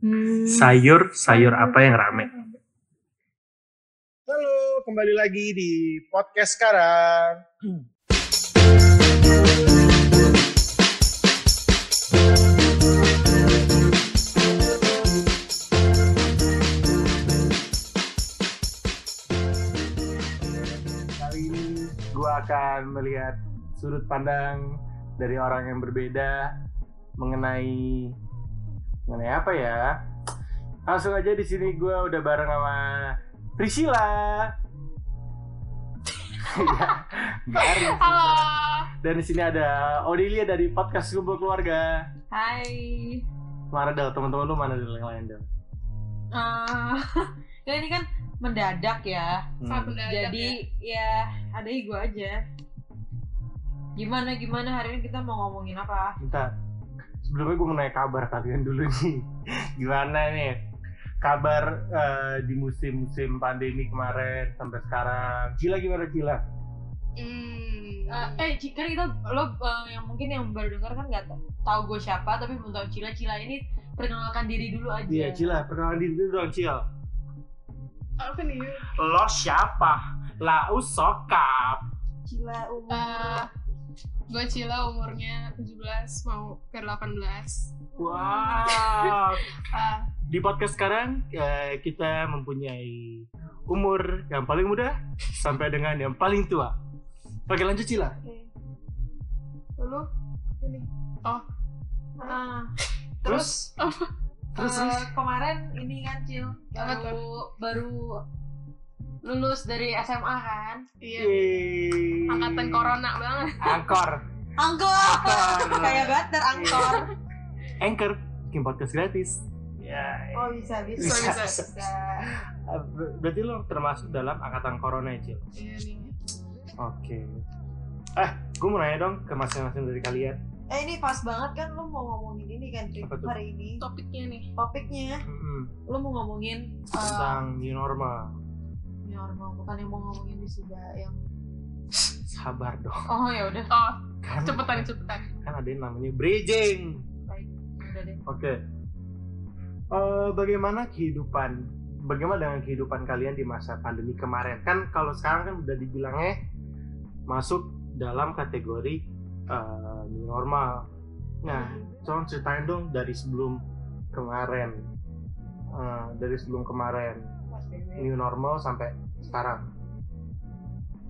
Hmm. Sayur, sayur apa yang rame? Halo, kembali lagi di podcast sekarang. Kali ini gue akan melihat sudut pandang dari orang yang berbeda mengenai mengenai apa ya? Langsung aja di sini gue udah bareng sama Priscilla. ya, garing. Halo. Dan di sini ada Odilia dari podcast Kumpul Keluarga. Hai. Mana Del? Teman-teman lu mana Del yang lain Del? Eh, ya ini kan mendadak ya. Hmm. Jadi ya ada gue aja. Gimana gimana hari ini kita mau ngomongin apa? Bentar. Sebelumnya gue mau nanya kabar kalian dulu nih. Gimana nih? Kabar eh, di musim-musim pandemi kemarin sampai sekarang. Cila gimana Cila? Hmm, eh, eh Ci- kan kita lo eh, yang mungkin yang baru dengar kan nggak ta- tahu gue siapa tapi belum tahu Cila Cila ini perkenalkan diri dulu aja. Iya Cila, perkenalan diri dulu dong Cil. apa nih Lo siapa? Lau sokap. Cila umur. Eh, gue Cila umurnya 17 mau ke 18 Wow. Ah, Di podcast sekarang eh, kita mempunyai umur yang paling muda sampai dengan yang paling tua. Oke lanjut Cila. lalu ini. Oh. Ah, Terus terus, eh, terus. kemarin ini kan Cil baru baru lulus dari SMA kan? iya Yeay. angkatan corona banget Angkor. Angkor. Angkor. Kayak banget angkor. Anchor bikin podcast gratis. Ya. Oh bisa bisa Bisa, bisa. bisa. bisa. Eh, ber- Berarti lo termasuk dalam angkatan corona Cil? iya nih Oke. Eh, gue mau nanya dong ke masing-masing dari kalian. Eh ini pas banget kan lu mau ngomongin ini kan Tri, hari ini topiknya nih topiknya Mm-mm. lu mau ngomongin uh, Tentang new normal. Normal bukan yang mau ngomongin wisuda yang Sabar dong. oh ya udah oh Kan, cepetan cepetan kan ada yang namanya bridging. baik udah deh Oke. Eh, bagaimana kehidupan bagaimana dengan kehidupan kalian di masa pandemi kemarin? Kan kalau sekarang kan udah dibilangnya masuk dalam kategori eh, new normal. Nah, tolong ceritain dong dari sebelum kemarin. Eh, dari sebelum kemarin PSBB new normal sampai sekarang.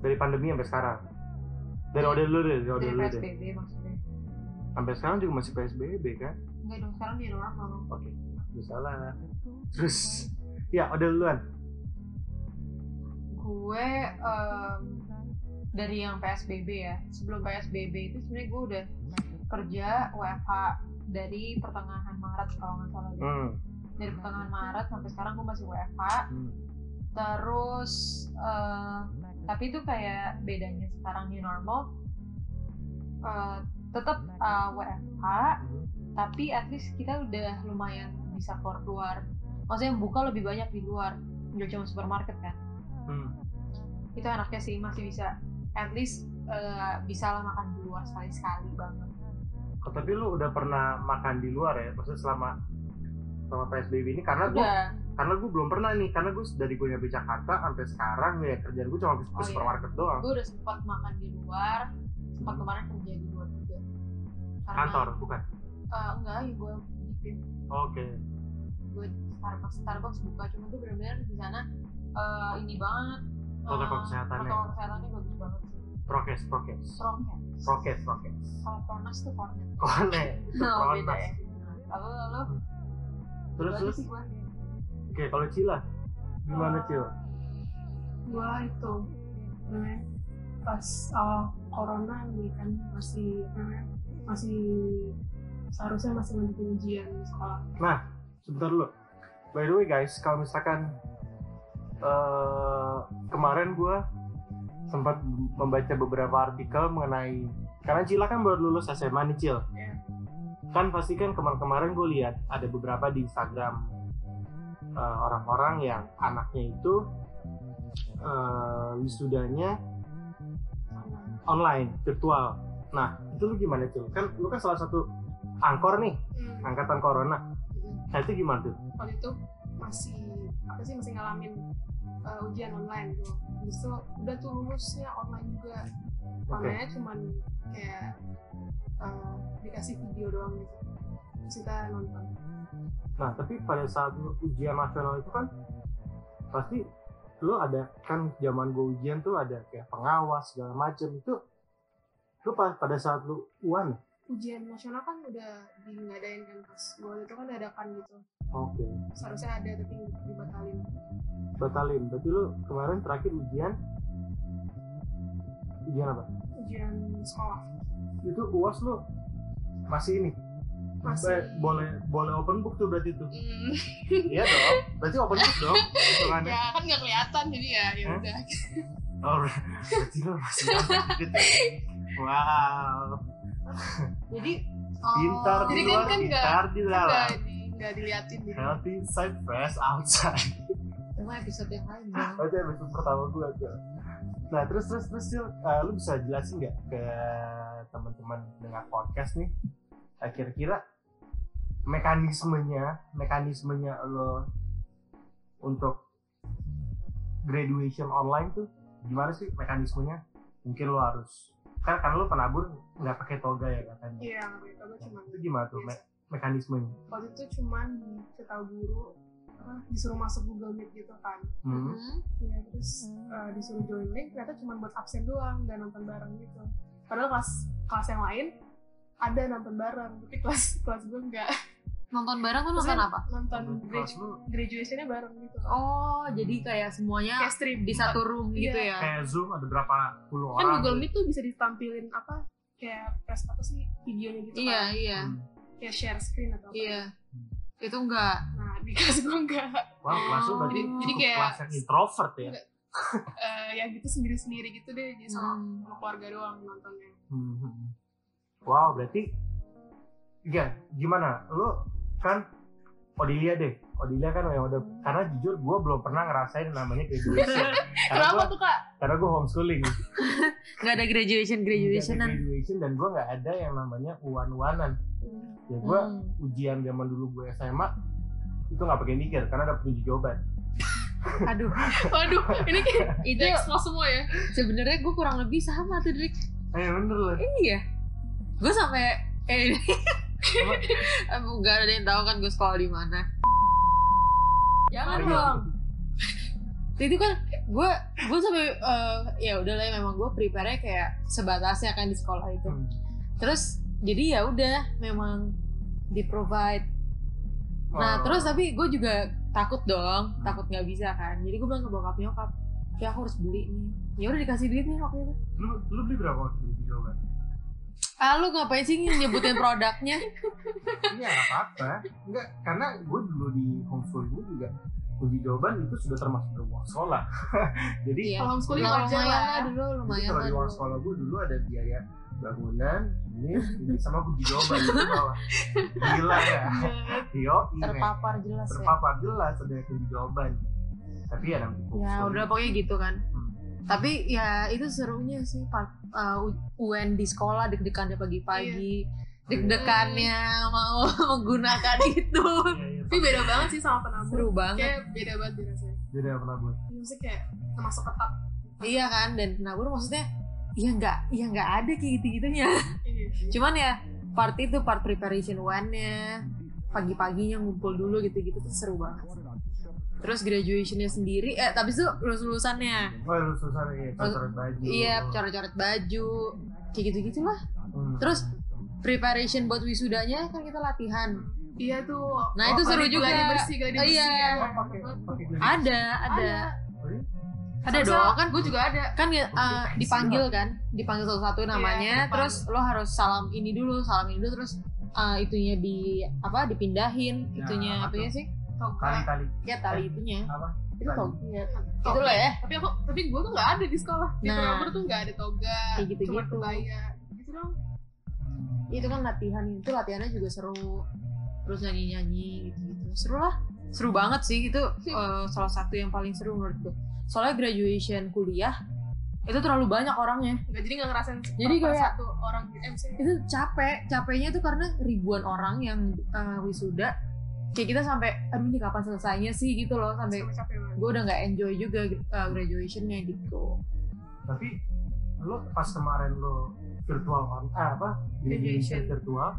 Dari pandemi sampai sekarang. Dari Ode dulu deh, dari dari dulu deh. PSBB maksudnya Sampai sekarang juga masih PSBB kan? enggak dong sekarang new normal Oke, nggak salah. Terus, ya udah duluan. gue em, dari yang PSBB ya sebelum PSBB itu sebenarnya gue udah kerja WFH dari pertengahan Maret kalau nggak salah. Hmm. Dari pertengahan Maret sampai sekarang gue masih WFH hmm. terus eh, tapi itu kayak bedanya sekarang new normal eh, tetap eh, WFH Hmm. tapi at least kita udah lumayan bisa keluar keluar maksudnya buka lebih banyak di luar nggak cuma supermarket kan Hmm. itu enaknya sih masih bisa at least eh, bisa lah makan di luar sekali sekali banget Oh, tapi lu udah pernah makan di luar ya? Maksudnya selama selama PSBB ini karena gue udah karena gue belum pernah nih karena gue dari gue nyampe Jakarta sampai sekarang ya kerjaan gue cuma ke Oh, iya. supermarket doang. gue udah sempat makan di luar sempat kemarin kerja di luar juga Karena- Kantor bukan? Eh, enggak ya gue Oke. gue Starbucks Starbucks buka cuma tuh benar-benar di sana eh, ini banget Protokol eh, kesehatannya. protokol kesehatannya bagus banget sih Prokes, prokes, prokes prokes, prokes. kalau pronas tuh cornet Kone, itu Oh, pronas. lalu lalu Terus terus, oke kalau Cila, gimana Cil? gua itu namanya pas awal corona nih kan masih namanya, masih seharusnya masih menuju ujian sekolah Sebentar dulu. By the way guys, kalau misalkan eh, kemarin gue sempat membaca beberapa artikel mengenai karena Cila kan baru lulus SMA nih Cil. Iya. Kan pasti kan kemarin-kemarin gue lihat ada beberapa di Instagram eh, orang-orang yang anaknya itu eh, wisudanya online virtual. Nah itu lu gimana Cil? Kan lu kan salah satu angkor nih Hmm. angkatan corona Nah itu gimana tuh? waktu itu masih apa sih masih ngalamin uh, ujian online tuh Habis itu udah tuh lulusnya online juga Oke. online cuman kayak uh, dikasih video doang gitu. Terus kita nonton. Nah tapi pada saat ujian nasional itu kan pasti lu ada kan zaman gue ujian tuh ada kayak pengawas segala macem. Itu lu pa- pada saat lu uan ujian nasional kan udah diadain kan pas gue itu kan dadakan gitu. Oke. Seharusnya ada tapi dibatalin. Batalin. Berarti lu kemarin terakhir ujian? Ujian apa? Ujian sekolah itu uas lu? Masih ini? Masih. Boleh boleh open book tuh berarti tuh? Hmm, iya dong. Berarti open book dong ya kan nggak kelihatan jadi ya ya udah. Oh berarti lu masih gitu ya? Wow. Jadi pintar Jadi di luar kan pintar di dalam. nggak di nggak diliatin gitu healthy inside fresh outside. Cuma episode yang lain dong. Berarti episode pertama gue tuh. Nah terus terus terus eh, lu bisa jelasin nggak ke teman-teman dengar podcast nih kira-kira mekanismenya mekanismenya lo untuk graduation online tuh gimana sih mekanismenya? Mungkin lo harus kan kan lo penabur nggak pakai toga ya katanya. iya nggak begitu gue cuman Itu gimana tuh me- mekanismenya? waktu itu cuman diketahui guru apa, disuruh masuk Google Meet gitu kan Hmm. ya terus uh, disuruh join link ternyata cuma buat absen doang dan nonton bareng gitu padahal kelas kelas yang lain ada nonton bareng tapi kelas kelas gue enggak Nonton bareng tuh nonton apa? nonton gradu- graduationnya bareng gitu Oh, jadi kayak semuanya kayak stream di satu room gitu Iya. ya. kayak zoom ada berapa puluh kan orang. Google tuh. Meet tuh bisa ditampilin apa kayak press apa sih videonya gitu Iya, kan iya. Hmm. kayak share screen atau apa Iya. Itu enggak. nah di kelas gue enggak Wah, kelas lu berarti Jadi- kayak- kelas yang introvert ya. Enggak. Eh, ya gitu sendiri sendiri gitu deh jadi sama, Hmm. sama keluarga doang nontonnya Hmm. Wow, berarti iya, gimana? Lu kan Odilia deh. Odilia kan yang udah karena jujur gue belum pernah ngerasain namanya graduation. karena kenapa gue tuh kak karena gue homeschooling. Enggak ada graduation Nggak ada graduationan. graduation dan gue nggak ada yang namanya uan-uanan. Ya gue Hmm. ujian zaman dulu gue SMA itu nggak pakai mikir karena ada kunci jawaban. Aduh, waduh ini kayak itu expose semua ya sebenarnya gue kurang lebih sama tuh Drik. Eh bener lah. Iya. Gue sampai eh enggak ada yang tahu kan gue sekolah di mana. Jangan dong. Itu kan gue gue sampai eh, ya udahlah ya memang gue prepare kayak sebatasnya kan di sekolah itu. Hmm. Terus jadi ya udah memang di provide. Nah Oh. terus tapi gue juga takut dong, takut nggak bisa kan. Jadi gue bilang ke bokap nyokap, ya aku harus beli nih. Ya udah dikasih duit nih waktu itu. lu lu beli berapa waktu kunci jawaban? Ah lu ngapain sih nyebutin produknya? Iya nggak apa-apa. Enggak, karena gue dulu di homeschool gue juga kunci jawaban itu sudah termasuk uang sekolah. Jadi Iya. Kalau homeschooling wajar lumayan lah. dulu, Jadi lumayan kalau lah di uang sekolah gue dulu ada biaya bangunan, ini, sama kunci jawaban di bawah. Gila ya. Yo, ini Terpapar jelas ya. terpapar jelas ada kunci jawaban. Tapi ya namanya Ya udah pokoknya gitu kan. Hmm. Tapi ya itu serunya sih uh, UN di sekolah deg-degannya pagi-pagi. Deg-degannya mau menggunakan itu. Iya, iya, Tapi beda banget sih sama penabur. Seru banget. Kayak beda banget deh rasanya. Beda pernah buat. Maksudnya kayak termasuk ketat. Iya kan dan penabur maksudnya ya nggak ya nggak ada kayak gitu-gitunya. Iya. Cuman ya part itu part preparation UN-nya pagi-paginya ngumpul dulu gitu-gitu tuh seru banget. Terus graduationnya sendiri, eh tapi itu lulus lulusannya. Oh, lu susah nih, coret baju. Iya, coret-coret baju, kayak gitu-gitu lah. Hmm. Terus preparation buat wisudanya kan kita latihan. Iya tuh. Nah, itu seru juga. Gladi bersih, gladi Oh, bersih. iya. ya. Oh, gladi. Ada, ada, ada dong. Kan gue juga ada. kan uh, dipanggil kan, dipanggil satu-satu namanya. depan. terus lo harus salam ini dulu, salam ini dulu, terus uh, itunya di apa dipindahin, Ya, itunya apa ya sih? Kali-kali. Ya tali itunya. Apa? Itu Tali. kok. Ya, Toga. itu loh ya. Tapi aku, tapi gue tuh nggak ada di sekolah. Di Nah. penabur tuh nggak ada toga. Kayak gitu-gitu. Cuma kebaya. Gitu dong. itu kan latihan itu latihannya juga seru terus nyanyi nyanyi gitu gitu seru lah seru banget sih itu eh, salah satu yang paling seru menurut gue soalnya graduation kuliah itu terlalu banyak orangnya Nggak jadi nggak ngerasain. Jadi kayak- satu orang di MC. itu capek capeknya itu karena ribuan orang yang eh, wisuda kayak kita sampai aduh ini kapan selesainya sih gitu loh sampai Sampai gue udah nggak enjoy juga uh, graduationnya gitu tapi lo pas kemarin lo virtual kan eh, apa graduation Graduation. virtual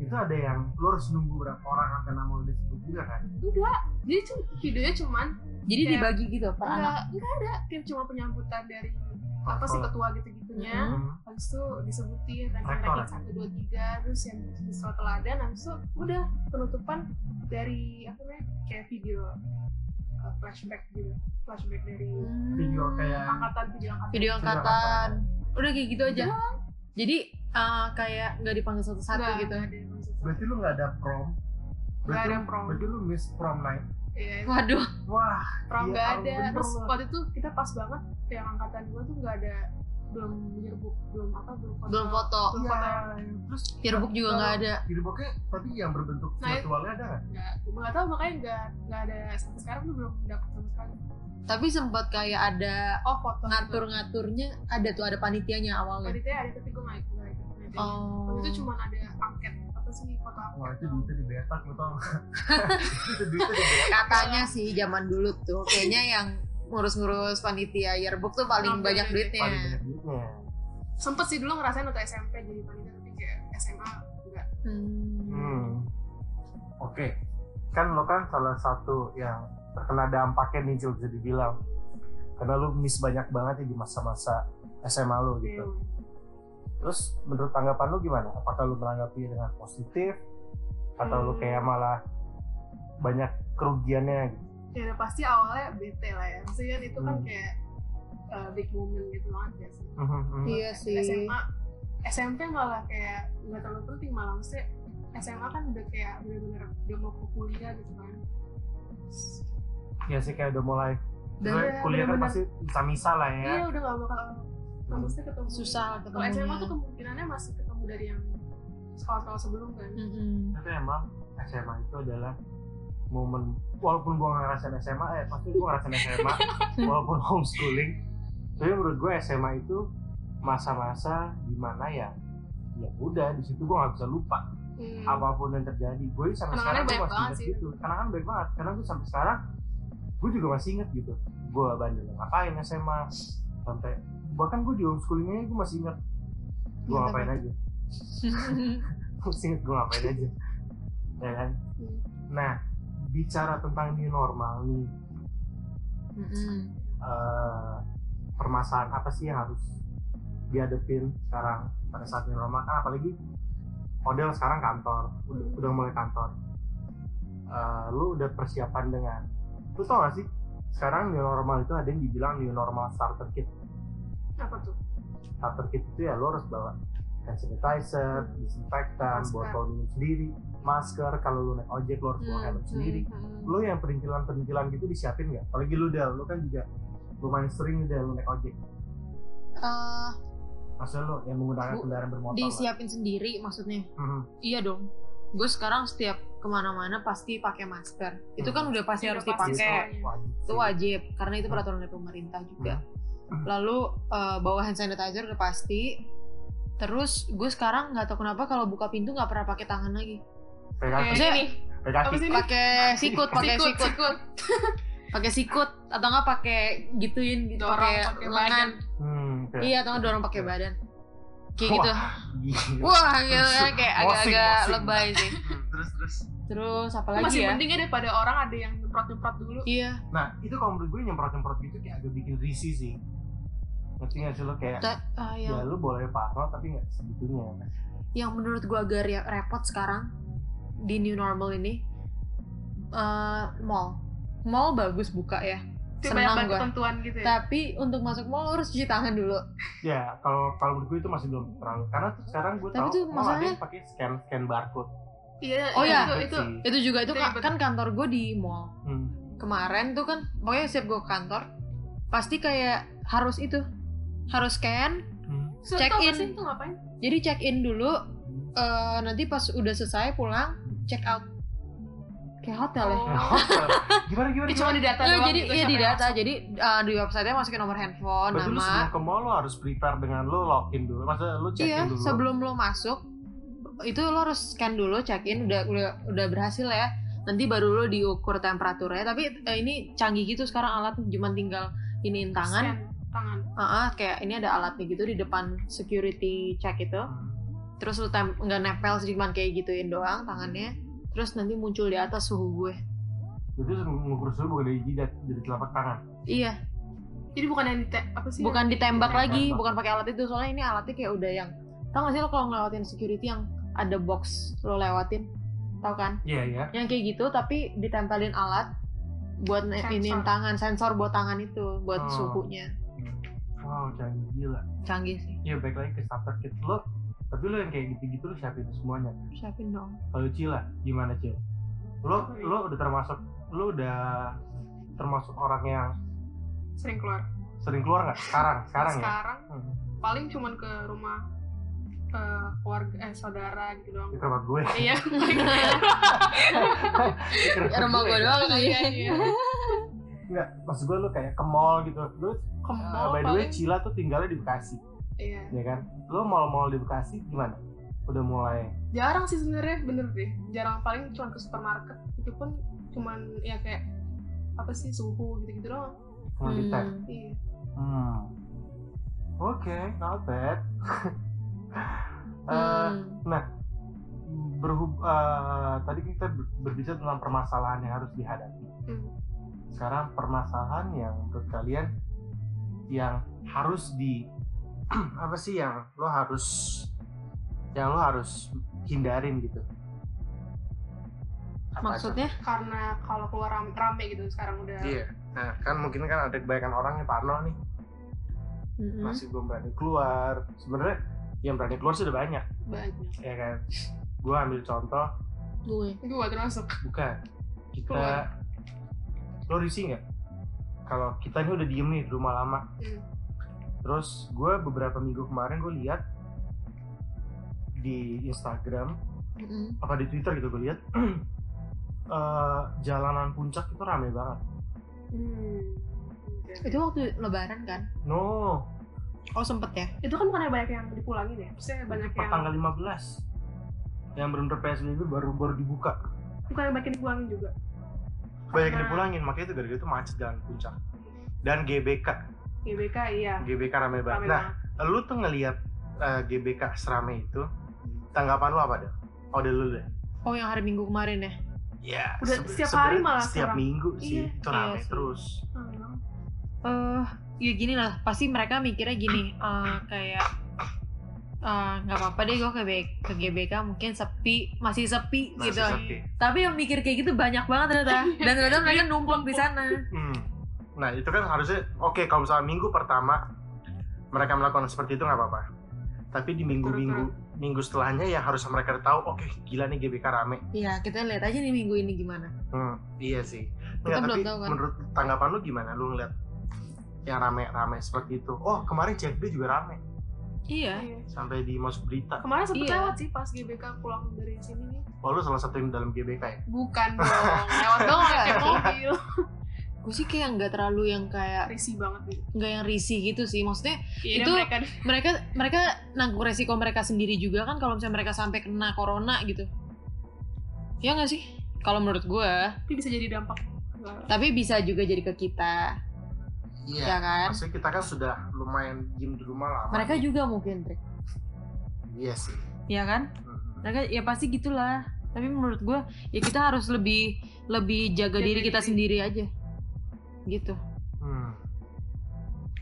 itu ada yang lo harus nunggu berapa orang sampai nama lo disebut juga kan? Enggak, jadi tuh videonya cuman jadi Kayak- dibagi gitu per anak? enggak, enggak ada. Kayak cuma penyambutan dari apa sih ketua gitu-gitunya. Hmm. habis itu disebutin ranking Rektor, ranking ya? satu dua tiga terus yang sesuatu teladan habis itu udah penutupan dari apa namanya kayak video uh, flashback gitu. Flashback dari Hmm. video kayak angkatan video angkatan. Video Video angkatan. Udah kayak gitu aja. Jadi uh, kayak nggak dipanggil satu-satu Nggak, gitu berarti lo nggak ada prom? Berarti ada lu- prom. berarti lu miss prom night? Iya, waduh. Wah prom iya, nggak ada. bener terus waktu itu kita pas banget yang angkatan gua tuh nggak ada belum yearbook belum apa belum foto. Belum foto. Belum Iya, foto terus yearbook juga nggak ada. Yearbooknya tapi yang berbentuk Nah, virtualnya ada nggak? nggak. Gua nggak tahu makanya nggak nggak ada sampai sekarang tuh belum dapet sama sekali tapi sempat kayak ada oh foto ngatur-ngaturnya ada tuh ada panitianya awalnya. Panitia ada tapi gue nggak ikut oh. Waktu itu cuma ada angket apa sih foto angket wah itu duitnya di betak lu tau nggak? itu duitnya di betak. Katanya sih zaman dulu tuh kayaknya yang ngurus-ngurus panitia yearbook tuh paling Ngambil banyak duit. duitnya. Paling banyak duitnya. Sempet sih dulu ngerasain waktu SMP jadi panitia tapi kayak SMA enggak. Hmm. Hmm. Oke, kan lo kan salah satu yang terkena dampaknya nih Jul, bisa dibilang. Karena lo miss banyak banget ya di masa-masa SMA lo gitu. Iya. Terus menurut tanggapan lo gimana? Apakah lo menanggapi dengan positif? Atau Hmm. kayak malah banyak kerugiannya gitu? ya udah pasti awalnya bete lah ya maksudnya itu kan Hmm. kayak uh, big moment gitu banget ya sih Mhm, mhm. iya sih SMA SMP malah kayak nggak terlalu penting malah maksudnya SMA kan udah kayak bener-bener udah mau ke kuliah gitu kan Ya sih kayak udah mulai. Dan ya, kuliah kan bener-bener. masih bisa-bisa lah ya. iya udah gak bakal Hmm. maksudnya ketemu susah kalau SMA tuh kemungkinannya masih ketemu dari yang sekolah-sekolah sebelum kan Mm-mm. Tapi emang SMA itu adalah momen walaupun gua nggak ngerasain SMA eh pasti gua ngerasain SMA walaupun homeschooling tapi menurut gue SMA itu masa-masa di mana ya ya udah di situ gua nggak bisa lupa Hmm. apa pun yang terjadi gue sampai sekarang gue masih sih. gitu karena kan baik banget karena gue sampai sekarang gue juga masih inget gitu. Gue bandel ngapain SMA sampai bahkan gue di homeschoolingnya gue masih inget gue Iya, ngapain aja. Masih inget gue ngapain aja. Ya kan? Hmm. nah bicara tentang new normal nih. Eh, permasalahan apa sih yang harus dihadapin sekarang pada saat new normal? Kan apalagi model sekarang kantor udah, udah mulai kantor. Eh, lu udah persiapan dengan lu tau gak sih sekarang new normal itu ada yang dibilang new normal starter kit apa tuh starter kit itu ya lu harus bawa hand sanitizer, disinfektan, Masker. botol minum sendiri, masker, kalau lu naik ojek lu harus bawa Hmm, helm sendiri. Hmm. Lu yang perintilan-perintilan gitu disiapin nggak? Apalagi lu Del, lu kan juga lumayan sering nih Del lu naik ojek. Eh, Maksudnya lu yang menggunakan Bu, kendaraan bermotor lah. disiapin sendiri maksudnya Mhm. iya dong gue sekarang setiap ke mana-mana pasti pakai masker. Itu kan Hmm. udah pasti Udah harus dipakai. Semuanya. Wajib. Itu wajib karena itu peraturan dari pemerintah juga. Lalu eh, bawa hand sanitizer udah pasti. Terus gue sekarang nggak tahu kenapa kalau buka pintu nggak pernah pakai tangan lagi. Pakai ini pakai sikut pakai sikut sikut. sikut. Pakai sikut atau nggak pakai gituin gitu pakai lengan. Hmm, iya atau nggak dorong pakai badan. Kayak Wah, gitu Gila. wah gitu kan kayak agak-agak lebay sih. Hmm, terus apa lagi masih ya? mending ya daripada orang ada yang nyemprot-nyemprot dulu. Iya. Nah, itu kalau menurut gue nyemprot-nyemprot gitu kayak agak bikin risih sih. Ngerti gak sih lo kayak Ta- ah, ya yang lu boleh parno tapi nggak segitunya. yang menurut gua agak re- repot sekarang di new normal ini eh mall. Mall bagus buka ya. Itu banyak senang ketentuan gitu ya. Tapi untuk masuk mall lo harus cuci tangan dulu. Ya, kalau kalau menurut gue itu masih belum terlalu karena tuh sekarang gue Tapi tahu malah ada masalahnya- yang pakai scan scan barcode. Iya Oh, itu, iya. itu, itu itu juga itu Itu ka- ribet. kan kantor gue di mall Hmm. kemarin tuh kan pokoknya setiap gue ke kantor pasti kayak harus itu harus scan Hmm. Check in. sih itu ngapain jadi check in dulu eh, nanti pas udah selesai pulang check out kayak hotel ya Oh. Ya, hotel. Gimana gimana? Ini cuma di data Nah, doang jadi gitu, iya di data masuk. jadi eh, di websitenya masukin nomor handphone Berarti lu nama sebelum ke mall lo harus prepare dengan lo login dulu. Masa lu check iya in dulu. sebelum lo masuk itu lo harus scan dulu check in udah udah udah berhasil ya. Nanti baru lo diukur temperaturnya. Tapi eh, ini canggih gitu sekarang alat cuma tinggal iniin tangan. Scan tangan. Ah, ah, kayak ini ada alatnya gitu di depan security check itu. Terus lu tem nggak nempel sih cuman kayak gituin doang tangannya. Terus nanti muncul di atas suhu gue. Jadi ngukur suhu bukan dari jidat, dari telapak tangan. iya. Jadi bukan yang di apa sih? Bukan ditembak lagi bukan pakai alat itu. Soalnya ini alatnya kayak udah yang tau gak sih lo kalau ngelewatin security yang ada box lo lewatin tau kan Iya ya. yang kayak gitu tapi ditempelin alat buat iniin tangan sensor buat tangan itu buat Oh. suhunya Wow, canggih gila. canggih sih Ya baik lagi ke starter kit lo. Tapi lo yang kayak gitu-gitu lo siapin semuanya. siapin dong Kalau Cila, gimana Cil? Lo lo udah termasuk lo udah termasuk orang yang sering keluar sering keluar nggak sekarang sekarang ya? sekarang Hmm. paling cuman ke rumah eh, keluarga eh saudara gitu doang Di tempat gue. iya rumah gue doang iya iya iya Enggak, maksud gue lo kayak ke mall gitu. Lo ke uh, mall by the way paling Cila tuh tinggalnya di Bekasi, iya ya kan? Lo mall-mall di Bekasi gimana? Udah mulai jarang sih sebenarnya bener deh jarang paling cuma ke supermarket itu pun cuman ya kayak apa sih suhu gitu gitu doang cuma di tab. Hmm. iya Hmm. Oke, not bad. Eh, Hmm. berhub eh, tadi kita ber- berbicara tentang permasalahan yang harus dihadapi. Hmm. Sekarang permasalahan yang menurut kalian yang harus di apa sih yang lo harus yang lo harus hindarin gitu? Apa aja? maksudnya karena kalau keluar rame, rame gitu sekarang udah Iya. Nah, kan mungkin kan ada kebanyakan orang yang parno nih, Mm-mm. masih belum berani keluar. Sebenarnya yang berani keluar sudah banyak, banyak ya kan? Gue ambil contoh, gue gue termasuk bukan kita Keluar. lo risih nggak? Kalau kita ini udah diem nih di rumah lama, Hmm. terus gue beberapa minggu kemarin gue lihat di Instagram Mm-mm. apa di Twitter gitu gue lihat eh, jalanan puncak itu rame banget. Hmm. itu waktu lebaran kan No, oh sempet ya itu kan bukannya banyak yang dipulangin ya maksudnya banyak per yang tanggal 15 yang benar-benar PSBB baru baru dibuka. bukan yang banyak yang dipulangin juga Banyak yang dipulangin, makanya itu gara-gara itu macet jalan puncak. Dan GBK, GBK iya GBK rame banget. rame Nah, banget lu tuh ngelihat eh, GBK serame itu, tanggapan lu apa deh? Oh, deh lu deh. oh yang hari minggu kemarin ya Ya, Udah setiap hari malah setiap sekarang. minggu sih Iya, itu iya rame sih. terus. Hmm. eh ya gini lah pasti mereka mikirnya gini eh, kayak eh, nggak apa-apa deh gue ke, B- ke GBK mungkin sepi masih sepi Masih gitu sepi. tapi yang mikir kayak gitu banyak banget ternyata dan ternyata mereka numpuk di sana Hmm. Nah, itu kan harusnya oke kalau misalnya minggu pertama mereka melakukan seperti itu nggak apa-apa. Tapi di minggu-minggu minggu setelahnya ya harus mereka tahu oke gila nih GBK rame. Iya kita lihat aja nih minggu ini gimana Hmm, iya sih. Nggak, belum tapi tahu kan. menurut tanggapan lu gimana? Lu ngeliat yang rame-rame seperti itu. Oh, kemarin CFD juga rame. Iya. Iya. sampai di masuk berita. kemarin sempet Iya. lewat sih pas GBK pulang dari sini nih. Oh, lu salah satu yang dalam GBK ya? bukan dong. Lewat dong pakai mobil. Gue sih kayak nggak terlalu yang kayak risih banget gitu. nggak yang risih gitu sih. Maksudnya Iya, Itu- mereka mereka mereka nanggung resiko mereka sendiri juga kan kalau misalnya mereka sampai kena corona gitu. Ya nggak sih? Kalau menurut gue. Tapi bisa jadi dampak tapi bisa juga jadi ke kita ya kan Maksudnya kita kan sudah lumayan diem di rumah lama. mereka nih. juga mungkin Trik Iya sih. ya kan Hmm. mereka ya pasti gitulah tapi menurut gue ya kita harus lebih lebih jaga Jaga diri kita diri. sendiri aja gitu Hmm.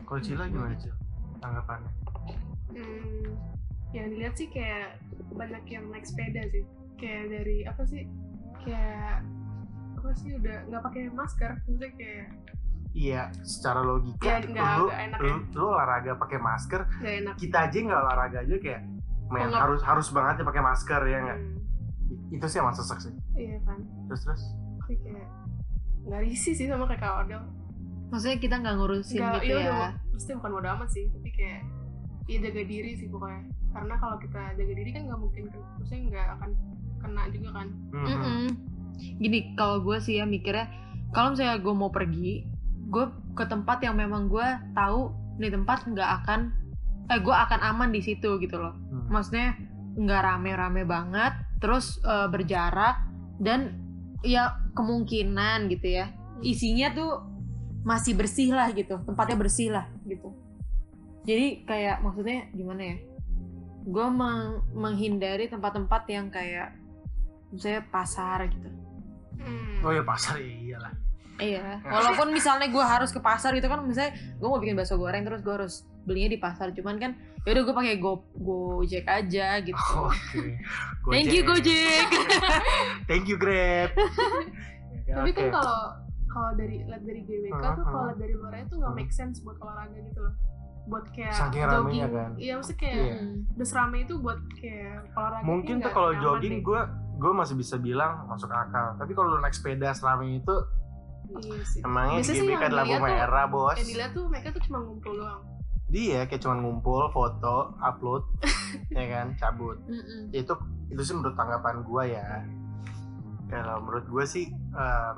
Kalau Cila gimana Cil? Tanggapannya? hmm, yang dilihat sih kayak banyak yang naik sepeda sih kayak dari apa sih kayak apa sih udah nggak pakai masker maksudnya kayak Iya, secara logika Ya, nggak- lu, nggak enak lu, ya. lu olahraga pakai masker, enak kita aja nggak olahraga aja kayak men nggak- harus harus banget ya pakai masker ya nggak? Hmm, Itu sih emang sesek sih. iya kan Terus terus. tapi kayak nggak risih sih sama kayak Odel maksudnya kita nggak ngurusin nggak gitu iya ya udah mesti bukan bodo amat sih tapi kayak ya jaga diri sih pokoknya karena kalau kita jaga diri kan nggak mungkin maksudnya nggak akan kena juga kan Mhm. Mm-mm. Gini, kalau gue sih ya mikirnya, kalau misalnya gue mau pergi, gue ke tempat yang memang gue tahu nih tempat nggak akan, eh gue akan aman di situ gitu loh. Hmm. Maksudnya nggak rame-rame banget, terus eh, berjarak dan ya kemungkinan gitu ya isinya tuh masih bersih lah gitu tempatnya bersih lah gitu jadi kayak maksudnya gimana ya gue menghindari tempat-tempat yang kayak misalnya pasar gitu Hmm. oh ya pasar iyalah iya walaupun misalnya gue harus ke pasar gitu kan misalnya gue mau bikin bakso goreng terus gue harus belinya di pasar cuman kan ya udah gue pakai go gojek aja gitu oke thank you gojek thank you grab Ya, Tapi kan kalau kalau dari lihat dari GWK tuh Hmm, kalau hmm. lihat dari luarnya tuh nggak make sense buat olahraga gitu loh. Buat kayak Saking jogging. kan. Iya, maksudnya kayak Iya. udah serame itu buat kayak olahraga. mungkin tuh kalau jogging gue gue masih bisa bilang masuk akal tapi kalau lu naik sepeda selama itu Iya sih. emangnya Biasanya sih GBK yang lampu tuh- merah bos Yang dilihat tuh mereka tuh cuma ngumpul doang. dia kayak cuma ngumpul foto upload ya kan cabut Mm-mm. itu itu sih menurut tanggapan gue ya kalau menurut gue sih em,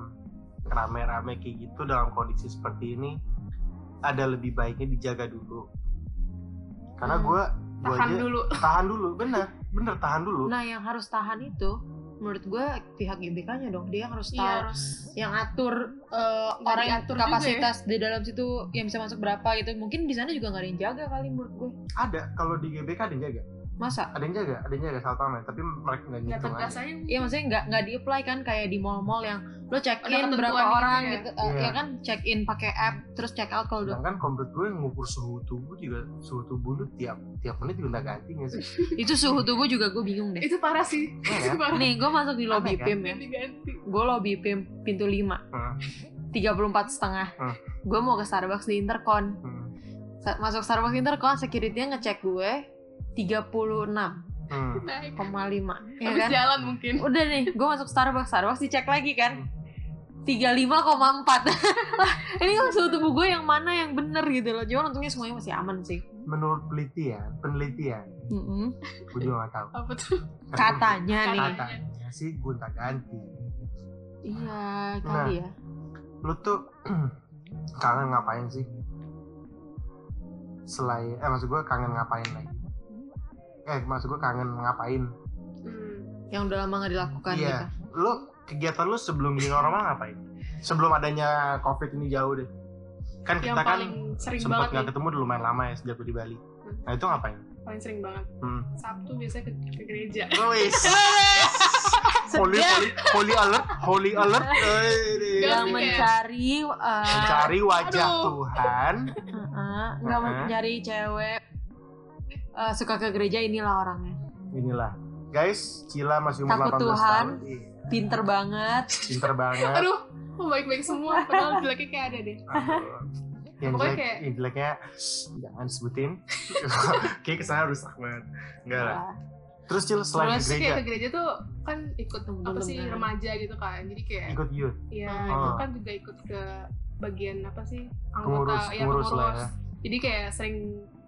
rame-rame kayak gitu dalam kondisi seperti ini ada lebih baiknya dijaga dulu karena Hmm. gue gue Tahan aja dulu. tahan dulu bener bener tahan dulu nah yang harus tahan itu menurut gue pihak GBK-nya dong dia yang harus tahu Iya harus. yang atur eh, Nggak orang yang juga ya. kapasitas di dalam situ yang bisa masuk berapa gitu mungkin di sana juga nggak ada yang jaga kali menurut gue ada kalau di GBK ada yang jaga masa ada yang jaga ada yang jaga satpamnya tapi mereka nggak Nggak aja aja. Iya maksudnya nggak nggak di apply kan kayak di mall-mall yang lo check in berapa gitu orang ya? gitu, Eh, Iya. ya kan check in pakai app terus check out kalau udah sedangkan kalau menurut gue ngukur suhu tubuh juga suhu tubuh lu tiap tiap menit juga udah ganti nggak sih itu suhu tubuh juga gue bingung deh. Itu parah sih. Iya Itu kan? parah. Nih gue masuk di lobby Aneh kan? PIM ya, gue lobby PIM pintu 5 Hmm. 34 setengah. Hmm. Gue mau ke Starbucks di Intercon. Hmm. Masuk Starbucks Intercon, security-nya ngecek gue 36,5 Hmm. Naik. ya Habis kan? jalan mungkin. Udah nih, gue masuk Starbucks, Starbucks dicek lagi kan. Hmm. 35,4 Lah, Ini kan suhu tubuh gue yang mana yang bener gitu loh Cuman untungnya semuanya masih aman sih menurut penelitian penelitian Mm-mm. gue juga nggak tahu Apa tuh? Katanya nih katanya sih gonta ganti Iya Nah. kali ya lu tuh kangen ngapain sih selain eh maksud gue kangen ngapain lagi eh maksud gue kangen ngapain Hmm. Yang udah lama gak dilakukan Iya. gitu lu kegiatan lu sebelum new normal ngapain sebelum adanya covid ini jauh deh kan Yang kita kan sempat banget nggak ketemu udah lumayan lama ya sejak lu di Bali nah itu ngapain Paling sering banget. hmm. Sabtu biasanya ke, ke gereja. Wis. holy holy holy alert holy alert Eh, Yang Gak sih, mencari uh, mencari wajah Aduh. Tuhan uh, Nggak Uh-uh. mencari cewek uh, Suka ke gereja inilah orangnya inilah guys Cila masih umur Takut 18 Tuhan. tahun Iya, Pinter banget pinter banget Aduh, kok baik-baik semua. Padahal jeleknya kayak ada deh. Aduh. yang jelek, kayak- yang jeleknya jangan sebutin kayak ke sana rusak banget enggak lah Wah, terus Cil selain Terus ke Terus kayak gereja ke gereja tuh kan ikut Belum apa sih kan. remaja gitu kan. Jadi kayak ikut youth ya Oh. itu kan juga ikut ke bagian apa sih anggota pengurus ya pengurus lah ya Jadi kayak sering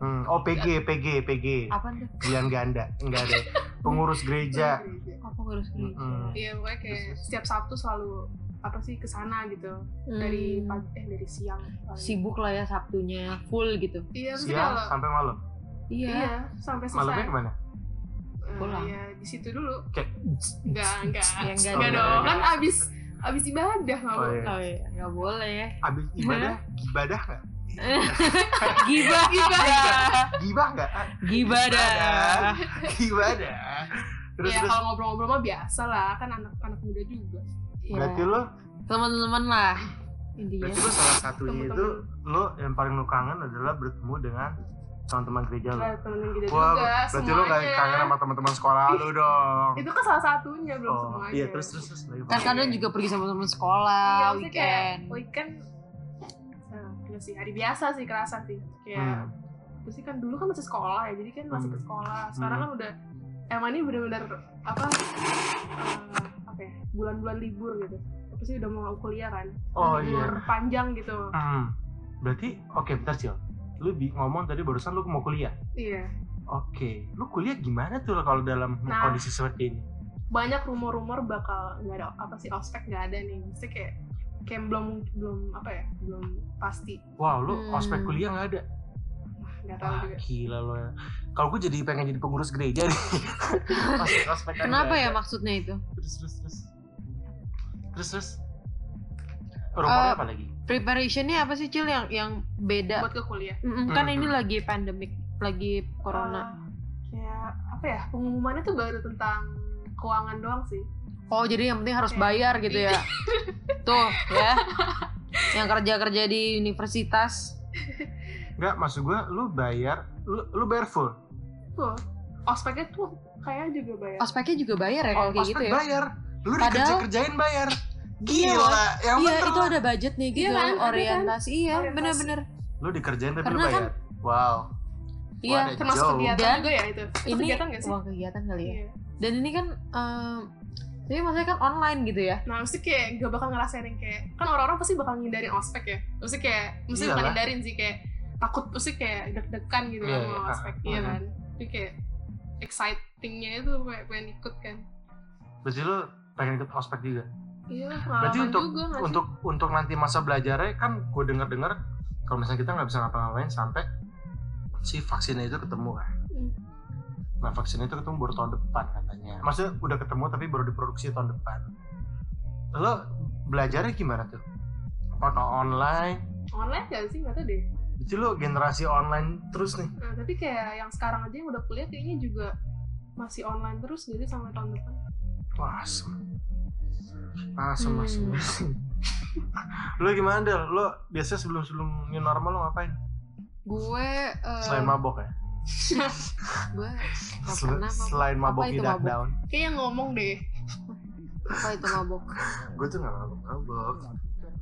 hmm. oh PG PG PG Apa tuh? Pilihan ganda. Enggak ada pengurus gereja. Gereja. Apa ngurus gereja? Iya pokoknya kayak Terus, setiap Sabtu selalu apa sih ke sana gitu. Dari Hmm, pagi eh dari siang. Paling. Sibuk lah ya Sabtunya Full gitu. Iya siang kalau sampai malam? Iya, iya sampai selesai. Malamnya ke mana? Eh, Pulang. ya di situ dulu. Kayak enggak enggak. Ya, enggak enggak dong. kan abis abis ibadah nggak Oh, iya. Oh iya, nggak boleh. Abis ibadah ibadah nggak Gibah. Gibah gibah nggak Ah, Gibah dah. Ibadah terus ya terus? kalau ngobrol-ngobrol mah biasa lah. Kan anak-anak muda juga. Berarti Ya, lo? Teman-teman lah. Intinya. Berarti lo salah satunya itu lo yang paling lo kangen adalah bertemu dengan teman-teman gereja lo. Nah, temenin kita wah juga berarti lo semuanya. kangen sama teman-teman sekolah lo dong. Itu kan salah satunya belum oh semuanya. iya terus terus terus. Kan kadang juga pergi sama teman sekolah iya maksudnya kayak Weekend. weekend enggak sih hari biasa sih kerasa sih kayak Hmm. terus sih kan dulu kan masih sekolah ya jadi kan masih ke Hmm. sekolah sekarang Hmm. kan udah emang ini benar-benar apa eh, apa ya bulan-bulan libur gitu apa sih udah mau kuliah kan oh libur iya panjang gitu Hmm. berarti oke bentar Cil lu ngomong tadi barusan lu mau kuliah iya Oke, lu kuliah gimana tuh kalau dalam Nah. kondisi seperti ini? banyak rumor-rumor bakal nggak ada apa sih ospek nggak ada nih mesti kayak kayak belum belum apa ya belum pasti Wow, lu Hmm. ospek kuliah nggak ada? Wah, nggak tahu Wah, juga gila lo ya. Kalau gue jadi pengen jadi pengurus gereja nih. ospek ospek Kenapa ya maksudnya itu? Terus terus terus. terus terus rumornya Eh, apa lagi Preparationnya apa sih Cil yang yang beda? buat ke kuliah Mm-mm, kan Mhm. ini lagi pandemic, lagi corona. Eh, kayak apa ya pengumumannya tuh baru tentang keuangan doang sih Oh jadi yang penting harus bayar gitu ya? Tuh ya, yang kerja kerja di universitas. Enggak, maksud gua lu bayar, lu, lu bayar full. tuh ospeknya tuh kayaknya juga bayar Ospeknya juga bayar ya kalau kayak gitu ya? bayar. Lu Padahal- dikerja-kerjain bayar. Iya, Gila, yang Iya bener itu lu. ada budget nih gitu Iya kan, kan? orientasi iya Orientasi. bener-bener Lu dikerjain tapi lu Karena kan- bayar. Wow. iya termasuk Jauh. kegiatan Dan juga ya itu Itu ini kegiatan gak sih uang kegiatan kali ya Iya. dan ini kan em, tapi maksudnya kan online gitu ya Nah, mesti kayak gak bakal ngerasain yang kayak kan orang-orang pasti bakal ngindarin ospek ya. Mesti kayak mesti bukan Iyalah. ngindarin sih kayak takut mesti kayak deg-degan gitu Iya, kan iya. mau Ah, ospek iya kan. Jadi kayak excitingnya itu kayak pengen ikut kan. Berarti lu pengen ikut ospek juga. Iya, Berarti untuk juga untuk untuk nanti masa belajarnya kan gue denger dengar kalau misalnya kita nggak bisa ngapa-ngapain sampai si vaksinnya itu ketemu kan. Hmm. Nah vaksinnya itu ketemu baru tahun depan katanya. Maksudnya udah ketemu tapi baru diproduksi tahun depan. Lo belajarnya gimana tuh? Apakah online? online gak sih nggak tahu deh. Jadi lo generasi online terus nih. Nah, tapi kayak yang sekarang aja yang udah kuliah kayaknya juga masih online terus jadi sampai tahun depan. Wah, asem. Asem, Hmm. asem, asem. lo gimana Del? Lo biasanya sebelum sebelum new normal lo ngapain? gue eh, Selain mabok ya? gue Sel-. Selain Apa mabok di dark down. Kayaknya ngomong deh. apa itu mabok Gue tuh gak mabok mabok. Gue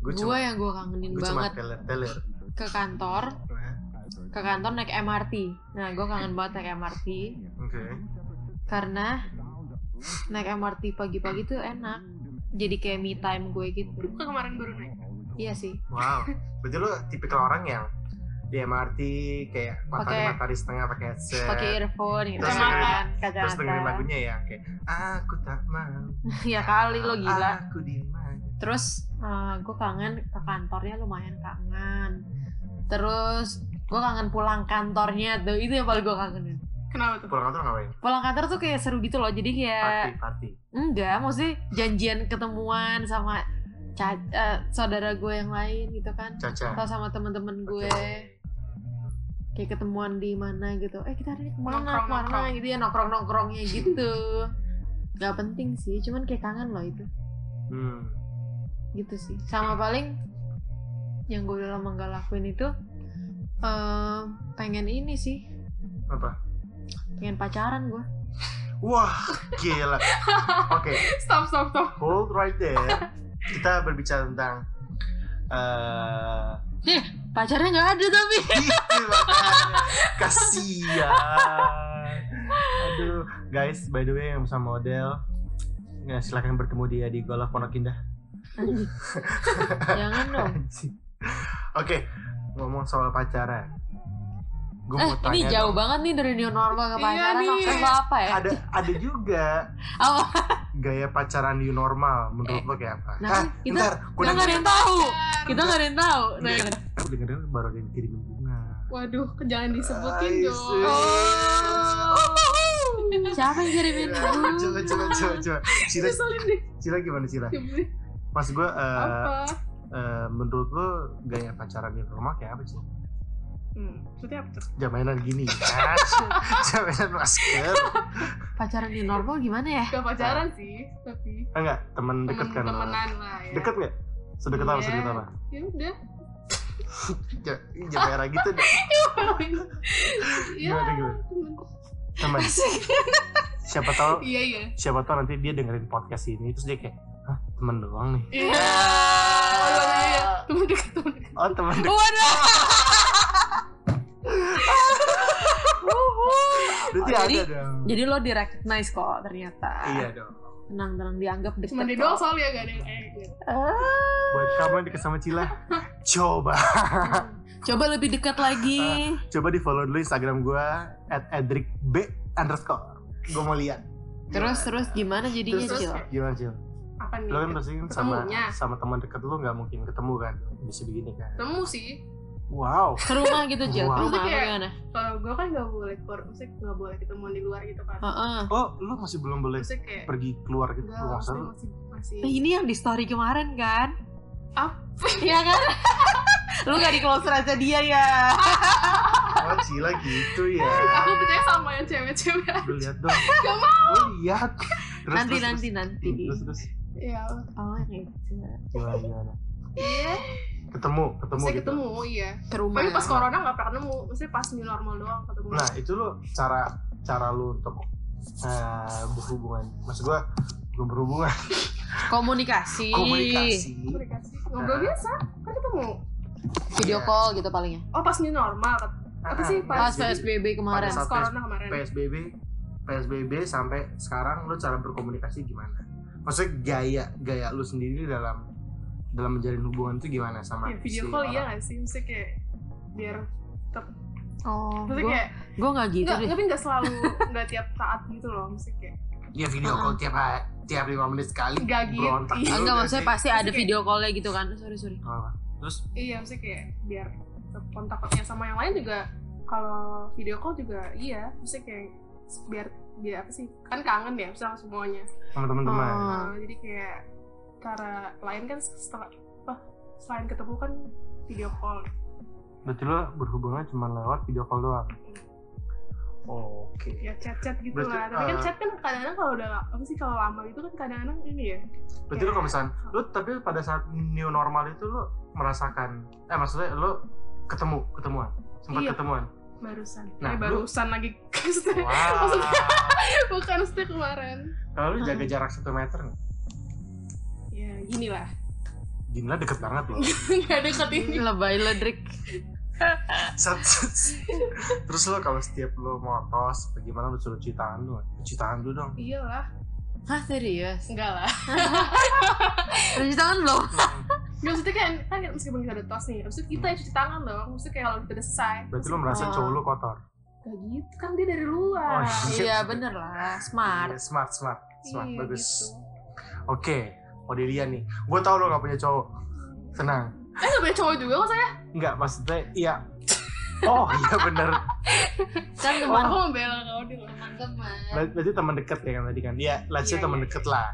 gue cuma yang gue kangenin cuma banget teler teler. ke kantor ke kantor naik MRT nah gue kangen banget naik MRT Oke. karena naik MRT pagi-pagi tuh enak jadi kayak me time gue gitu Gue kemarin baru naik. iya sih Wow. Berarti lo tipikal orang yang di MRT kayak matahari Pakai- matahari setengah pakai headset. pakai earphone gitu Terus kan dengerin- Terus dengerin lagunya ya kayak aku tak mau. ya kali lo gila Aku di mana? terus gue kangen ke kantornya lumayan kangen terus gue kangen pulang kantornya tuh itu yang paling gue kangenin Kenapa tuh? Pulang kantor ngapain? pulang kantor tuh kayak seru gitu loh jadi kayak Party, party. enggak maksudnya janjian ketemuan sama ca- eh, saudara gue yang lain gitu kan Caca. atau sama temen-temen gue kayak ketemuan di mana gitu eh kita hari ini ke mana Nongkrong, ke mana nongkrong. gitu ya nongkrong nongkrongnya gitu nggak penting sih cuman kayak kangen loh itu Hmm. gitu sih sama paling yang gue udah lama gak lakuin itu eh, pengen ini sih Apa? pengen pacaran gue Wah, gila. Oke, Stop, stop, stop. hold right there. Kita berbicara tentang eh pacarnya nggak ada tapi gitu. Kasian. Aduh, guys, by the way yang bisa model ya, silakan bertemu dia di Golf Pondok Indah. Jangan dong. Oke, ngomong soal pacaran. Gue eh mau tanya ini jauh dong. banget nih dari new normal ke Iya pacaran nih. maksud lo apa ya Ada ada juga apa gaya pacaran new normal menurut lo kayak apa? nah, Ah, kita- ntar, kita gue nggak ada yang tahu kita nggak ada yang tahu nah Iya. Aku denger baru ada yang kirimin bunga. Waduh, jangan disebutin dong. Oh. siapa yang kirimin coba coba coba coba coba. Cila. Cila gimana Cila? Mas gue Apa? menurut lo gaya pacaran new normal kayak apa sih? Hmm, maksudnya apa tuh? Jaminan gini kan? Jaminan masker. pacaran new normal gimana ya Gak pacaran sih, tapi Ah, enggak, temen deket kan? temenan lah ya. Deket nggak? Sedekat apa? Iya. Sedekat apa? Ya udah. Ja- Jangan merah gitu deh. Iya. Gimana? temen. Temen. Siapa tahu Iya iya. siapa tahu nanti dia dengerin podcast ini terus dia kayak Hah, temen doang nih. Iya. Oh, iya, iya. Temen dekat temen dekat. Oh, temen deket. waduh Berarti Oh, ada jadi- dong. jadi lo di recognize kok ternyata Iya dong. tenang tenang dianggap deket Cuma kok. doang soalnya gak ada yang eh. gitu. Ah. Buat kamu yang deket sama Cila, coba coba lebih dekat lagi coba di follow dulu Instagram gue at edricb underscore. Gue mau lihat. terus terus gimana jadinya Terus, cil Gimana Cil? Apa nih? Lo kan pasti kan sama sama teman deket lo nggak mungkin ketemu kan? Bisa begini kan? Temu sih. Wow. ke rumah gitu cil Wow. ke rumah apa Kayak- gimana Kalau gue kan gak boleh keluar, maksudnya gak boleh ketemuan di luar gitu kan. Heeh. Oh, lo masih belum boleh Maksudnya kayak pergi keluar gitu? Enggak, sana? masih, masih Nah, ini yang di story kemarin kan? Apa? Iya kan? Lu gak di close aja dia ya? Oh Cila gitu ya. aku percaya sama yang cewek-cewek Lu lihat dong. Gak mau. Oh lihat. Terus, nanti terus, nanti terus. nanti. Terus terus. iya Oh gitu. Gimana gimana? iya Ketemu, ketemu saya gitu. ketemu iya Ke rumah. tapi pas corona nggak pernah ketemu maksudnya pas new normal doang ketemu Nah itu lo cara cara lu untuk eh, berhubungan. Maksud gua belum berhubungan, Komunikasi. komunikasi. komunikasi ngobrol Nah. biasa kan ketemu Video Iya. call gitu palingnya. oh pas new normal apa sih, Ah, Pas jadi PSBB kemarin. pas corona kemarin PSBB PSBB sampai sekarang lu cara berkomunikasi gimana? Maksudnya gaya gaya lu sendiri dalam dalam menjalin hubungan itu gimana sama ya, video si call orang? iya gak sih maksudnya kayak biar Oh, maksudnya gue kayak gue nggak gitu nggak deh. tapi nggak selalu nggak tiap saat gitu loh maksudnya kayak Iya video call tiap hari, tiap lima menit sekali. Nggak gitu. Iya. dulu Enggak nggak maksudnya pasti ada video call-nya gitu kan. Sorry sorry. Terus iya maksudnya kayak biar tetap kontaknya sama yang lain juga kalau video call juga iya maksudnya kayak biar biar apa sih kan kangen ya sama semuanya sama teman-teman. Oh. Nah, jadi kayak cara lain kan setelah apa selain ketemu kan video call Berarti lo berhubungan cuma lewat video call doang. Oke. ya chat chat gitu Berarti, lah tapi kan uh, chat kan kadang-kadang kalau udah apa sih kalau lama itu kan kadang-kadang ini ya Berarti lo kalau misalnya, lo tapi pada saat new normal itu lo merasakan, eh maksudnya lo ketemu, ketemuan, sempat Iya. ketemuan. barusan Nah, eh, lu- barusan lagi maksudnya Wah. maksudnya bukan maksudnya kemarin Kalau lo jaga jarak satu meter nggak? Ya gini lah Gini lah deket banget lo. nggak deket ini Lebay lo Drik. Set. Terus lo kalau setiap lo mau tos, bagaimana lo suruh cuci tangan lo? Cuci tangan dulu dong. iyalah Hah serius? enggak lah Cuci tangan belum? Nggak, maksudnya kan, kan meskipun kita udah tos nih, maksudnya kita yang cuci tangan dong Maksudnya kayak kalau kita udah selesai Berarti lo merasa Oh. cowok lo kotor. Kayak gitu, kan dia dari luar Oh, Iya bener lah, smart. Iya, smart, smart, smart, Iya, bagus. gitu. Oke, Odelia nih. Gue tau lo gak punya cowok. Tenang. Eh gak punya cowok juga kok saya Enggak, maksudnya iya. Oh iya bener. Kan Aku teman membela kau dia lah teman. Ber- Berarti teman dekat ya kan tadi kan? Iya, let's say Iya, teman iya, dekat lah.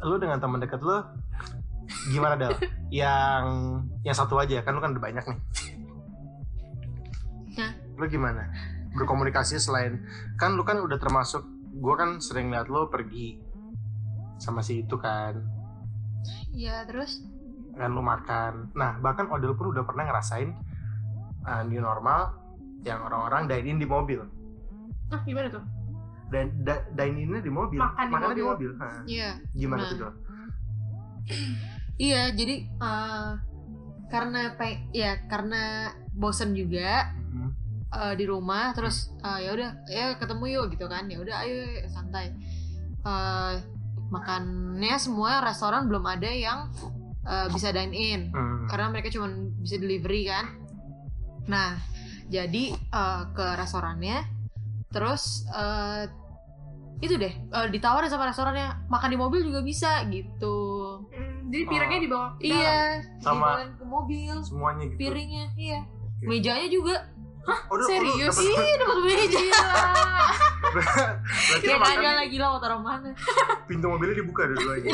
Lu dengan teman dekat lu gimana Del? yang yang satu aja kan lu kan ada banyak nih. Hah? Lu gimana? Berkomunikasi selain kan lu kan udah termasuk gua kan sering lihat lu pergi sama si itu kan Iya terus? kan lu makan. Nah, bahkan Odel pun udah pernah ngerasain uh, new normal yang orang-orang dine in di mobil. Ah gimana tuh? Dan da, dine in di mobil. Makan di Makannya di mobil. mobil. Hah. Iya. Gimana Nah. tuh, Del? Iya jadi eh, karena pe- ya karena bosen juga Hmm. eh, di rumah terus eh, ya udah ya ketemu yuk gitu kan ya udah ayo santai Eh, makannya semua restoran belum ada yang eh, bisa dine in Hmm. karena mereka cuma bisa delivery kan nah jadi eh, ke restorannya terus eh, itu deh eh, ditawarin sama restorannya makan di mobil juga bisa gitu Hmm, jadi piringnya Oh. dibawa ke iya Sama- dibawain ke mobil Semuanya gitu. piringnya iya Oke. mejanya juga Oh, lu- serius? dapet- iya dapat meja Berarti ya lu kagak lagi lah mau taruh mana pintu mobilnya dibuka dua-duanya.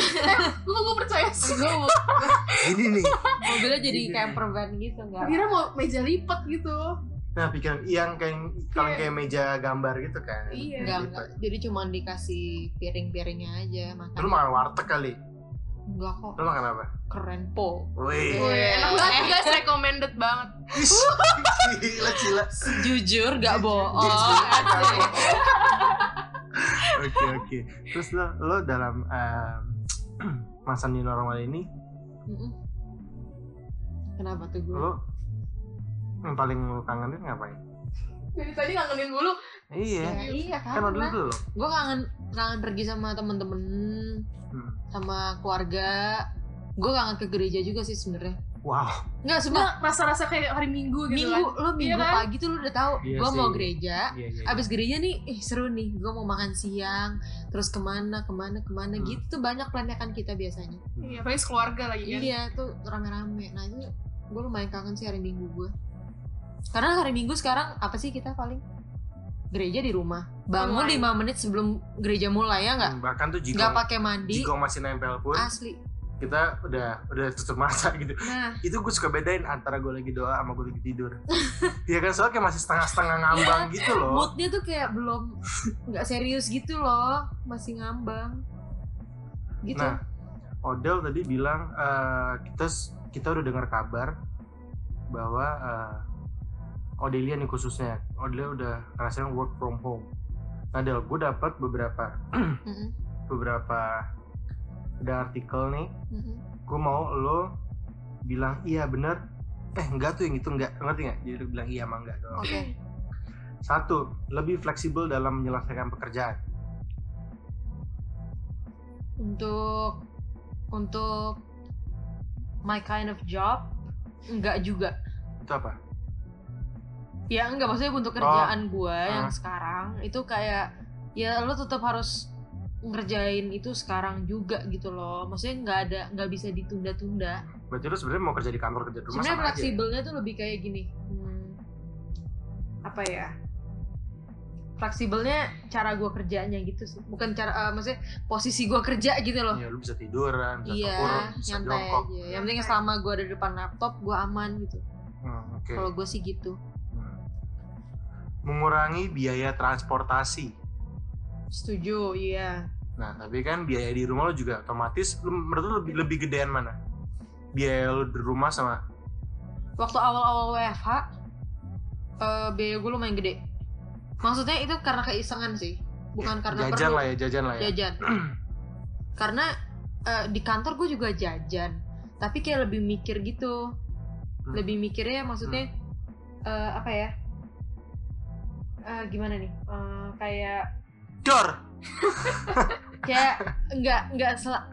Gue gue percaya sih gue Ini nih. mobilnya jadi camper van gitu enggak Kira mau meja lipat gitu Nah, pikiran yang kayak kalau kayak meja gambar gitu kan. Iya. enggak Gitu. enggak jadi cuma dikasih piring-piringnya aja Lu makan makan warteg kali. Enggak kok Lu makan apa? keren po Wih. Wih. Enak banget guys, recommended banget Gila, gila. jujur gak bohong. Oke, oke. Terus lo, lo dalam em, masa new normal ini, kenapa tuh gue lo yang paling lo kangenin ngapain? Dari tadi ngangenin dulu Iya. Ya, iya Kan kan dulu lo. gue kangen kangen pergi sama temen-temen Hmm. sama keluarga. Gue kangen ke gereja juga sih sebenarnya. Wow. nggak sebenarnya Nggak rasa-rasa kayak hari minggu gitu minggu kan? lo minggu Iya kan? pagi tuh lo udah tahu Iya gue mau gereja Iya, iya. abis gereja nih eh seru nih gue mau makan siang terus ke mana ke mana ke mana Hmm. gitu banyak plannya kan kita biasanya. Iya, apalagi keluarga lagi kan? Iya tuh rame-rame. Nah itu gue lumayan kangen sih hari minggu gue karena hari minggu sekarang apa sih kita paling gereja di rumah. Bangun. 5 menit sebelum gereja mulai ya nggak? Bahkan tuh nggak jika pakai mandi. jika masih nempel pun asli. kita udah udah tutup mata gitu. Nah. Itu gue suka bedain antara gue lagi doa sama gue lagi tidur. Ya kan? Soalnya kayak masih setengah-setengah ngambang gitu loh. Moodnya tuh kayak belum nggak serius gitu loh. Masih ngambang. Gitu. Nah Odell tadi bilang eh, kita kita udah dengar kabar bahwa eh, Odelia nih khususnya. Odelia udah ngerasain work from home. Nah Del gue dapat beberapa beberapa ada artikel nih. Gue mau lo bilang iya bener. Eh enggak tuh yang itu enggak. Ngerti nggak? Jadi lo bilang iya sama enggak. Doang. Oke. Satu lebih fleksibel dalam menyelesaikan pekerjaan. Untuk untuk my kind of job enggak juga. Itu apa ya enggak maksudnya untuk kerjaan gua yang sekarang itu kayak ya lo tetap harus ngerjain itu sekarang juga gitu loh. Maksudnya nggak ada nggak bisa ditunda-tunda. Berarti lo sebenarnya mau kerja di kantor kerja di rumah sebenarnya aja ya? fleksibelnya tuh lebih kayak gini hmm, apa ya? Fleksibelnya cara gua kerjanya gitu sih. Bukan cara eh, maksudnya posisi gua kerja gitu loh. Ya lu bisa tiduran bisa iya bisa nyantai jongkok aja. Yang penting selama gua ada di depan laptop gua aman gitu. Hmm, oke. Kalau gue sih gitu. Mengurangi biaya transportasi. Setuju iya. Nah tapi kan biaya di rumah lo juga otomatis menurut lu lebih lebih gedean mana? Biaya lu di rumah sama waktu awal-awal WFH eh biaya gue lumayan gede. Maksudnya itu karena keisengan sih bukan karena jajan perlu. lah ya jajan lah ya. Jajan. Karena eh, di kantor gue juga jajan tapi kayak lebih mikir gitu. Hmm. lebih mikirnya maksudnya eh, apa ya Eh, gimana nih? Eh, kayak dor. Kayak nggak nggak sel-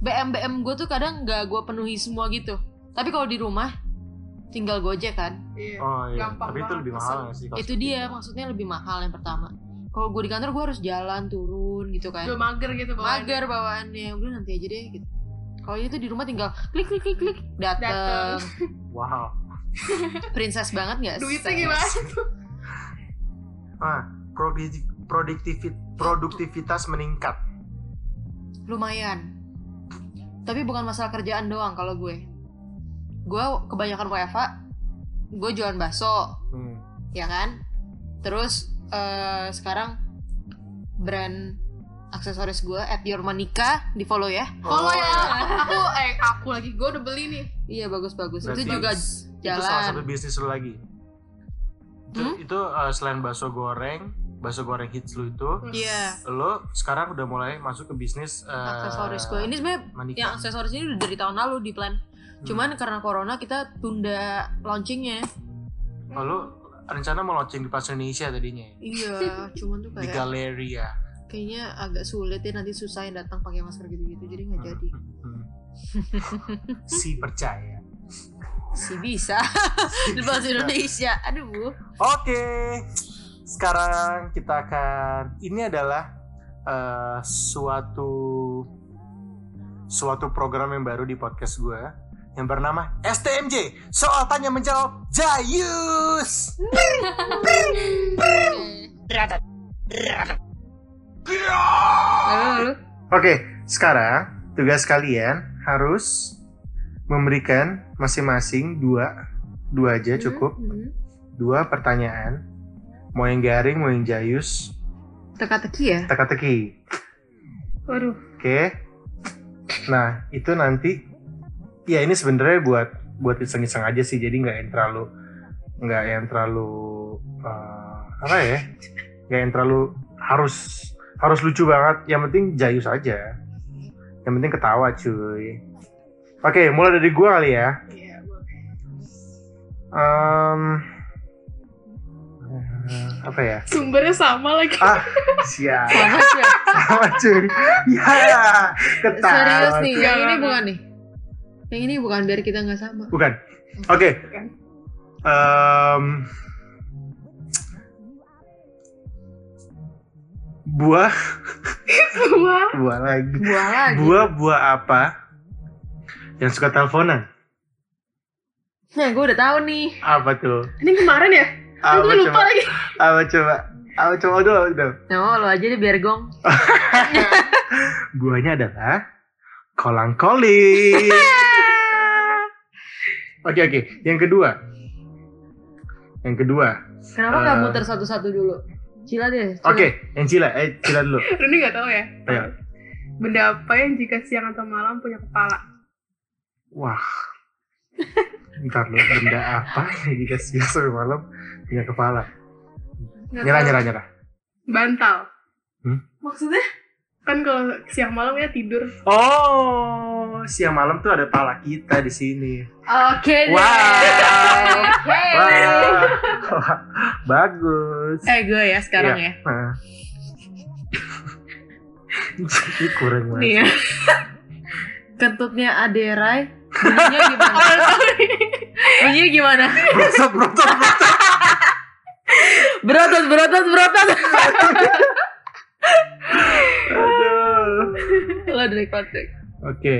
BM BM gue tuh kadang nggak gue penuhi semua gitu. Tapi kalau di rumah tinggal gojek kan? Iya. oh iya. Gampang tapi itu banget lebih mahal sih kalau itu dia maksudnya lebih mahal yang pertama. Kalau gue di kantor gue harus jalan turun gitu kan. Udah mager gitu bawaannya. mager bawaannya. Udah nanti aja deh gitu. Kalau itu di rumah tinggal klik klik klik klik Dateng. dateng. Wow. Princess banget nggak Duitnya gimana? Ah produktivit produktivitas meningkat. Lumayan. Tapi bukan masalah kerjaan doang kalau gue. Gue kebanyakan WFH gue jualan bakso hmm. ya kan? Terus eh, sekarang brand aksesoris gue at your manika di follow ya. Follow ya. Oh, Aku eh aku lagi gue udah beli nih. iya bagus bagus Berarti itu juga itu salah satu jalan bisnis lu lagi itu, Hmm? itu uh, selain bakso goreng bakso goreng hits lu itu iya. lo sekarang udah mulai masuk ke bisnis uh, aksesoris gue ini sebenarnya yang aksesoris ini udah dari tahun lalu di plan. Hmm. cuman karena corona kita tunda launchingnya. Oh, lo rencana mau launching di pasar Indonesia tadinya? Ya? iya cuman tuh di kayak Galeria kayaknya agak sulit ya nanti susah yang datang pakai masker gitu-gitu jadi nggak jadi. Hmm. si percaya sih bisa. Di bahasa Indonesia. Aduh. Oke, sekarang kita akan ini adalah eh, suatu suatu program yang baru di podcast gue yang bernama STMJ Soal Tanya Menjawab Jayus. Oke, sekarang tugas kalian harus memberikan masing-masing dua dua aja cukup Hmm, dua pertanyaan mau yang garing mau yang jayus teka-teki ya teka-teki Waduh. Oke. Nah, itu nanti ya ini sebenarnya buat buat iseng-iseng aja sih. Jadi nggak yang terlalu nggak yang terlalu eh, apa ya? Nggak yang terlalu harus harus lucu banget. Yang penting jayus aja. Yang penting ketawa, cuy. Oke, mulai dari gua kali ya. Iya, boleh. Eh, apa ya? Sumbernya sama lagi. Ah, siap. sama cuy Sama cuy. Ya, ketawa. serius nih cuy. yang ini bukan nih yang ini bukan biar kita nggak sama Bukan. Oke. Bukan. Em, buah, Wah. buah lagi. buah lagi Buah, buah apa yang suka teleponan? nah gue udah tahu nih Apa tuh? Ini kemarin ya? Apa Aku lupa coba? lagi. Apa coba? Ah, coba dulu, dulu. No, lo aja deh biar gong. Buahnya adalah kolang koli. Oke oke. Yang kedua. Yang kedua. Kenapa nggak Eh. muter satu-satu dulu? Cila deh. Oke, yang Cila, eh Cila dulu. Reni nggak tahu ya Ayo. benda apa yang jika siang atau malam punya kepala Wah. Ntar lu, benda apa yang jika sampai malam punya kepala? Nggak Nyerah, tahu. nyerah, nyerah. bantal Maksudnya? kan kalau siang malam ya tidur Oh, siang malam tuh ada pala kita di sini. Oke deh. Wow. Oke. Wah, bagus. eh gue ya sekarang Iya. ya Nah. Ini kurang banget. nih ya Kentutnya Aderai. Bunyinya gimana? Bunyinya gimana? Berotot, berotot, berotot. Berotot, berotot, berotot. Aduh. Lo dari konteks. Oke.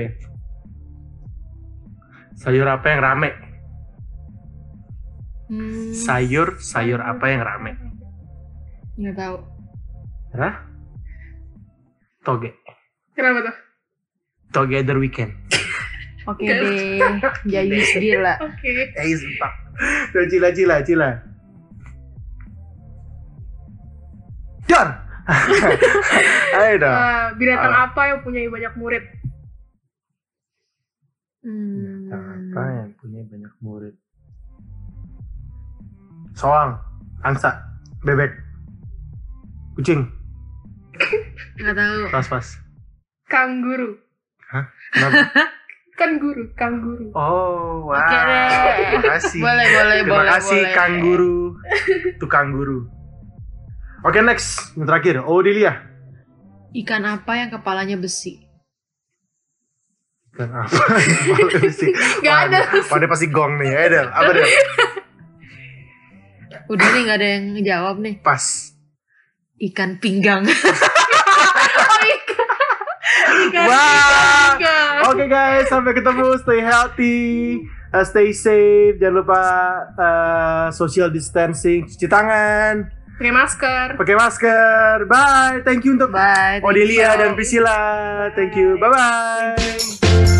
Sayur apa yang rame? Hmm, Sayur, sayur apa yang rame? nggak tahu. Hah? Toge. kenapa tuh Together weekend. Oke deh. Jayus gila. oke Eh, sebentar. Tuh, cila, cila, cila. Done. Ayo dong. Eh, binatang Ah. apa yang punya banyak murid Hmm. Apa yang punya banyak murid? Soang, angsa, bebek, kucing, Nggak tahu. pas pas. kangguru Kenapa? kan guru kangguru Oh, wah. Oke deh. Terima kasih. Boleh, boleh, Terima boleh. kasih boleh. Kang Guru. Tukang guru. Oke, next. Yang terakhir, Odilia. Ikan apa yang kepalanya besi? Kan apa? Kepala besi. Nggak Wah, ada. Wah, dia pasti gong nih. Ya, Del. Apa, Del? Udah nih nggak ada yang ngejawab nih. Pas. Ikan pinggang. Ikan, Wah. ikan. Oke guys, sampai ketemu. Stay healthy, uh, stay safe. Jangan lupa uh, social distancing, cuci tangan, pakai masker pakai masker. Bye. Thank you untuk Bye. Odelia you. dan Priscilla. Thank you. Bye bye.